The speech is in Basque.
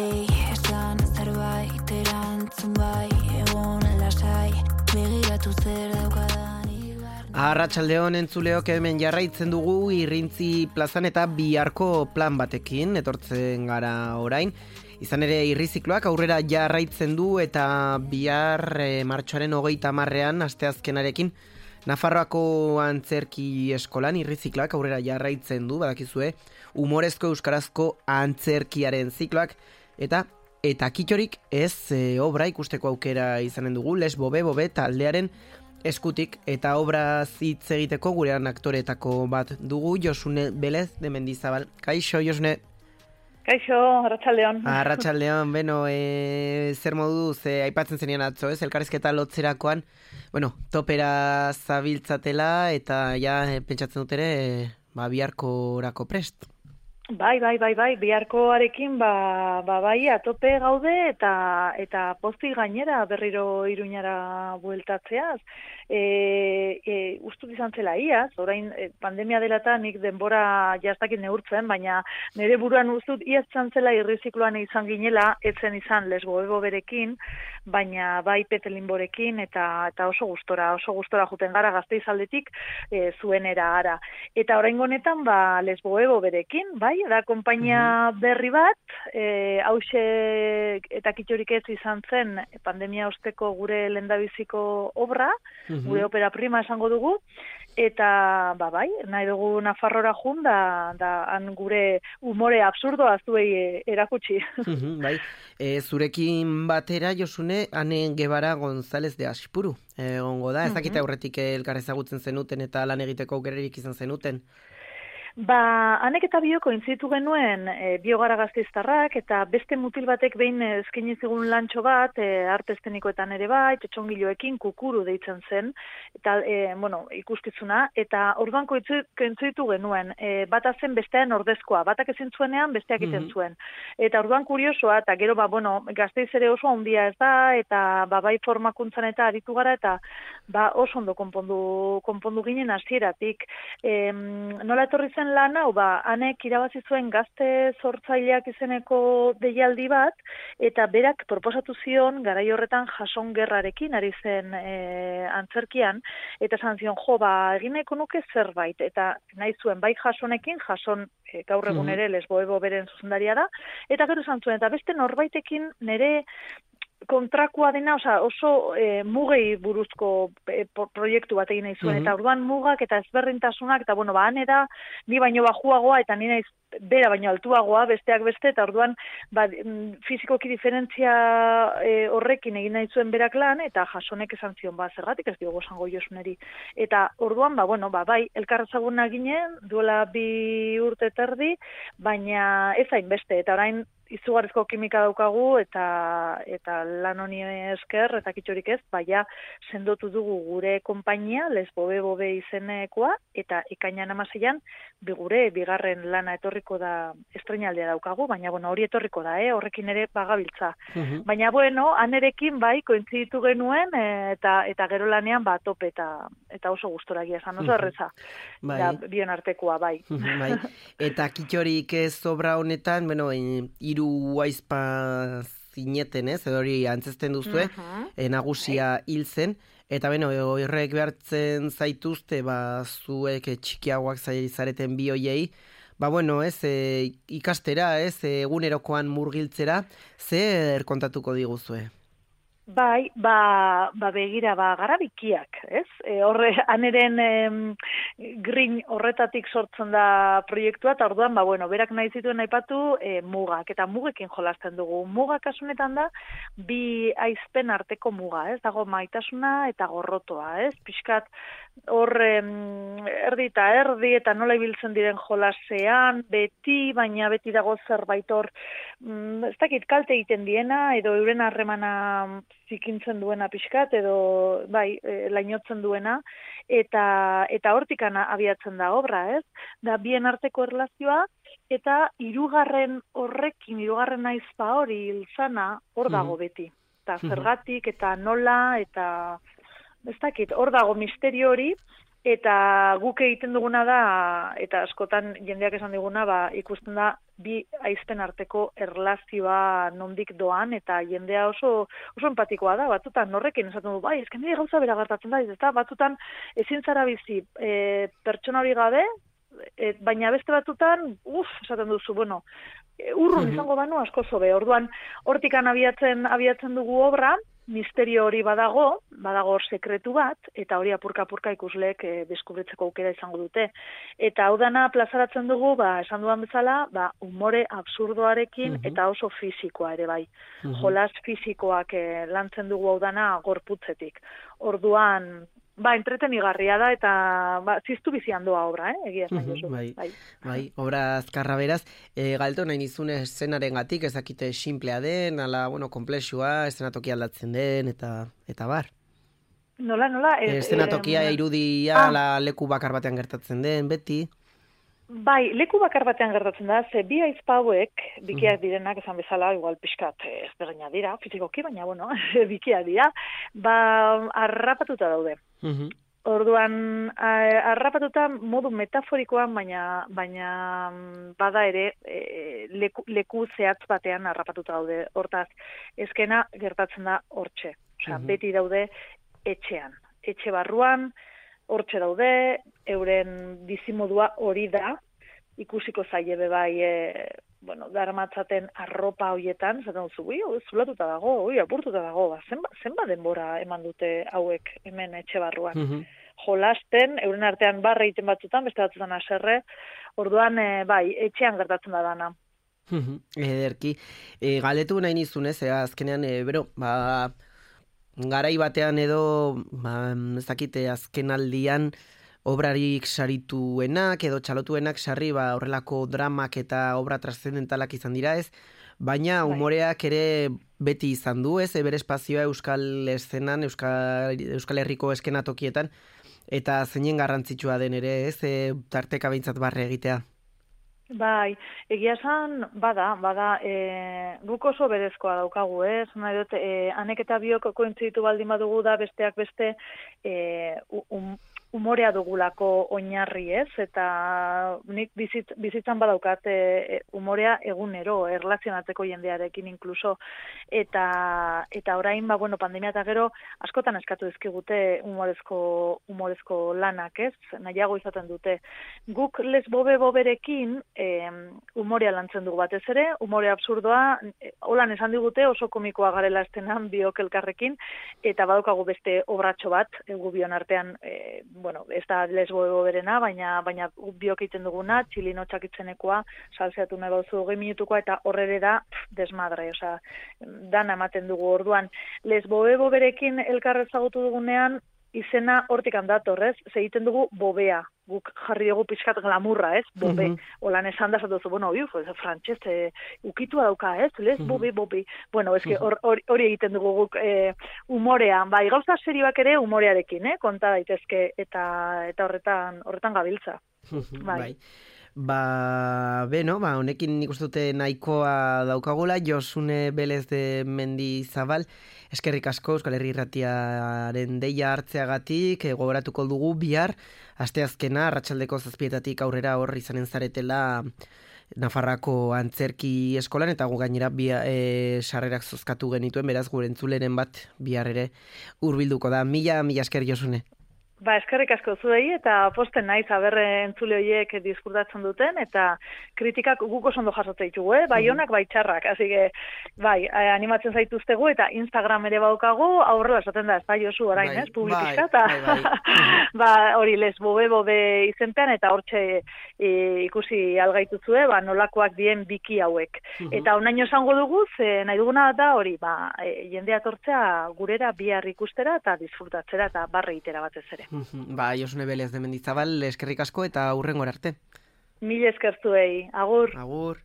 Ei, esan zerbait erantzun bai Egon lasai, begiratu zer daukadan Arratxaldeon entzuleok hemen jarraitzen dugu irrintzi plazan eta biharko plan batekin, etortzen gara orain. Izan ere irrizikloak aurrera jarraitzen du eta bihar e, martxoaren hogeita marrean asteazkenarekin Nafarroako antzerki eskolan irrizikloak aurrera jarraitzen du, badakizue, humorezko euskarazko antzerkiaren zikloak eta eta kitxorik ez e, obra ikusteko aukera izanen dugu, les bobe bobe taldearen eskutik eta obra zitz egiteko gurean aktoretako bat dugu Josune Belez de Mendizabal. Kaixo, Josune. Kaixo, Arratxaldeon. Arratxaldeon, beno, e, zer modu, ze aipatzen zenian atzo, ez? Elkarrezketa lotzerakoan, bueno, topera zabiltzatela eta ja, e, pentsatzen dut ere, e, ba, biharko orako prest. Bai, bai, bai, bai, biharkoarekin ba, ba bai atope gaude eta eta posti gainera berriro iruñara bueltatzeaz. E, e, ustut izan zela iaz, orain e, pandemia dela eta nik denbora jaztakin neurtzen, baina nire buruan ustut iaz zela irrizikloan izan ginela, etzen izan lesbo ego berekin, baina bai petelinborekin eta eta oso gustora, oso gustora juten gara gazte izaldetik e, zuenera ara. Eta orain honetan ba lesbo ego berekin, bai, da konpainia mhm. berri bat, e, hause eta kitxorik ez izan zen pandemia osteko gure lendabiziko obra, mhm. gure opera prima esango dugu, eta ba bai, nahi dugu Nafarrora jun da, da han gure umore absurdo azuei e, erakutsi. Mhm, bai, e, zurekin batera Josune, ane Gebara González de Aspuru, egongo da, ez dakite aurretik elkarrezagutzen zenuten eta lan egiteko aukererik izan zenuten. Ba, anek eta bioko intzitu genuen e, biogara gazteiztarrak eta beste mutil batek behin eskaini zigun lantxo bat, e, artestenikoetan ere bai, txotxongiloekin kukuru deitzen zen, eta, e, bueno, ikuskizuna, eta orduanko intzitu genuen, e, bata zen bestean ordezkoa, batak ezin zuenean besteak iten mhm. zuen. Eta orduan kuriosoa, eta gero, ba, bueno, gazteiz ere oso handia ez da, eta ba, bai formakuntzan eta aritu gara, eta ba, oso ondo konpondu, konpondu ginen hasieratik. E, nola etorri zen lan hau, ba, anek irabazi zuen gazte sortzaileak izeneko deialdi bat, eta berak proposatu zion garai horretan jason gerrarekin ari zen e, antzerkian, eta zan zion, jo, ba, egineko nuke zerbait, eta nahi zuen bai jasonekin, jason e, gaur egun mhm. ere lesboebo beren zuzendaria da, eta gero zan zuen, eta beste norbaitekin nire kontrakoa dena, oza, oso e, mugei buruzko e, proiektu bat egin nahi zuen, eta orduan mugak eta ezberdintasunak, eta bueno, ba, da, ni baino bajuagoa, eta ni naiz bera baino altuagoa, besteak beste, eta orduan, ba, mm, fizikoki diferentzia e, horrekin egin nahi zuen berak lan, eta jasonek esan zion, ba, zergatik ez diogo zango josuneri. Eta orduan, ba, bueno, ba, bai, elkarrazaguna ginen, duela bi urte terdi, baina ez hain beste, eta orain, izugarrizko kimika daukagu eta eta lan honi esker eta kitxorik ez, baina sendotu dugu gure konpainia, lesbobe bobe izenekoa, eta ikainan amaseian, bigure, bigarren lana etorriko da estrenaldea daukagu, baina bueno, hori etorriko da, eh? horrekin ere bagabiltza. Mhm. Baina bueno, anerekin bai, kointziditu genuen, e, eta eta gero lanean ba, top eta, eta oso gustora gira, oso mhm. erreza, bai. da, bion artekoa, bai. Mhm, bai. Eta kitxorik ez obra honetan, bueno, iru hiru aizpa zineten, ez, edo hori antzesten duzue, uh -huh. nagusia hil zen, eta beno, horrek behartzen zaituzte, ba, zuek txikiagoak zareten bi hoiei, ba, bueno, ez, e, ikastera, ez, egunerokoan murgiltzera, zer kontatuko diguzue? Bai, ba, ba begira, ba, gara bikiak, ez? E, horre, aneren em, green horretatik sortzen da proiektua, eta orduan, ba, bueno, berak nahi zituen aipatu e, mugak, eta mugekin jolasten dugu. Mugak asunetan da, bi aizpen arteko muga, ez? Dago maitasuna eta gorrotoa, ez? Piskat, hor erdi eta erdi eta nola ibiltzen diren jolasean, beti, baina beti dago zerbait hor, mm, ez dakit kalte egiten diena, edo euren harremana zikintzen duena pixkat, edo bai, e, lainotzen duena, eta eta hortikana abiatzen da obra, ez? Da bien arteko erlazioa, eta hirugarren horrekin, hirugarren aizpa hori hilzana, hor dago beti. Eta zergatik, eta nola, eta ez dakit, hor dago misterio hori, eta guk egiten duguna da, eta askotan jendeak esan diguna, ba, ikusten da bi aizpen arteko erlazioa nondik doan, eta jendea oso oso empatikoa da, batzutan norrekin esaten du, bai, ezken gauza bera gertatzen da, eta batzutan ezin zara bizi e, pertsona hori gabe, e, baina beste batzutan, uf, esaten duzu, bueno, e, urrun izango banu asko zobe. Orduan, hortikan abiatzen abiatzen dugu obra, misterio hori badago, badago hor sekretu bat, eta hori apurka-apurka ikusleek e, deskubritzeko aukera izango dute. Eta hau dana plazaratzen dugu, ba, esan duan bezala, ba, umore absurdoarekin eta oso fisikoa ere bai. Jolas fisikoak e, lantzen dugu hau dana gorputzetik. Orduan, Ba, entretenigarria da eta ba, ziztu bizian doa obra, eh? egia esan jozu. bai, bai. bai, obra azkarra beraz. E, galto nahi nizune eszenaren gatik, ezakite simplea den, ala, bueno, komplexua, eszenatokia aldatzen den, eta eta bar. Nola, nola? E, eszenatokia irudia, ah. leku bakar batean gertatzen den, beti. Bai, leku bakar batean gertatzen da, ze bi aizpauek, bikiak direnak esan bezala, igual pixkat ezberdina dira, fizikoki, baina, bueno, bikiak dira, ba, arrapatuta daude. Orduan, arrapatuta modu metaforikoan, baina, baina bada ere e, leku, leku zehatz batean arrapatuta daude. Hortaz, ezkena gertatzen da hortxe. Osea, beti daude etxean. Etxe barruan, hortxe daude, euren bizimodua hori da, ikusiko zaie be bai, e, bueno, darmatzaten arropa hoietan, zaten duzu, ui, zulatuta dago, ui, apurtuta dago, ba, zenba, zenba denbora eman dute hauek hemen etxe barruan. Mm Jolasten, euren artean barra egiten batzutan, beste batzutan aserre, orduan, e, bai, etxean gertatzen da dana. Ederki, e, galetu nahi nizun ez, azkenean, e, bero, ba, garai batean edo, ba, ez dakite, azken aldian, obrarik sarituenak edo txalotuenak sarri ba, horrelako dramak eta obra trascendentalak izan dira ez, baina bai. umoreak ere beti izan du ez, eber espazioa euskal eszenan, euskal, euskal herriko eskenatokietan, eta zeinen garrantzitsua den ere ez, e, tarteka behintzat barre egitea. Bai, egia esan, bada, bada, e, guk oso berezkoa daukagu, ez? Eh? Nahi dut, e, anek eta biok kointzitu baldin badugu da besteak beste, e, um, umorea dugulako oinarri ez, eta nik bizit, bizitzan badaukat e, e, umorea egunero, erlazionatzeko jendearekin inkluso, eta eta orain, ba, bueno, pandemia eta gero, askotan eskatu dizkigute umorezko, umorezko lanak ez, nahiago izaten dute. Guk les bobe boberekin e, umorea lantzen dugu batez ere, umore absurdoa, e, holan esan digute oso komikoa garela estenan biok elkarrekin, eta badaukagu beste obratxo bat, egu bion artean, e, bueno, ez da lesbo berena, baina baina biok egiten duguna, txilino txakitzenekoa, salseatu nahi bauzu hogei minutukoa, eta horre da desmadre, osea, dana ematen dugu orduan. Lesbo berekin elkarrez zagutu dugunean, izena hortik handator, ez? Ze egiten dugu bobea, guk jarri dugu pixkat glamurra, ez? Bobe, mm -hmm. olan esan da zatozu, bueno, ez frantxez, e, ukitua dauka, ez? Les, mm -hmm. bobe, bobe. Bueno, ez hori or, egiten dugu guk e, umorean, bai, gauza serioak ere umorearekin, eh? Konta daitezke, eta eta horretan horretan gabiltza. bai. bai. Ba, beno, ba, honekin nik uste dute nahikoa daukagula, Josune Belez de Mendi Zabal, eskerrik asko, Euskal Herri Irratiaren deia hartzeagatik, e, gogoratuko dugu bihar, asteazkena, ratxaldeko zazpietatik aurrera horri izanen zaretela Nafarrako antzerki eskolan, eta gu gainera bi e, sarrerak zozkatu genituen, beraz gure entzuleren bat bihar ere urbilduko da. Mila, mila esker Josune. Ba, eskerrik asko zuei eta posten naiz aberre entzule horiek diskurtatzen duten eta kritikak guk oso ondo jasotzen ditugu, eh? bai honak, bai txarrak. Así que, bai, eh, animatzen zaituztegu eta Instagram ere baukagu, aurrela esaten da, ez bai oso orain, bai, ez, publikizka, bai, bai, bai. ba, hori les bobe izenpean eta hortxe e, ikusi algaituzue, ba, nolakoak dien biki hauek. Eta onaino esango dugu, ze nahi duguna da hori, ba, e, jendea tortzea gurera bihar ikustera eta disfrutatzera eta barre itera batez ere. Ba, Josune Belez de Mendizabal, eskerrik asko eta aurrengor arte. Mil eskertuei, agur. Agur.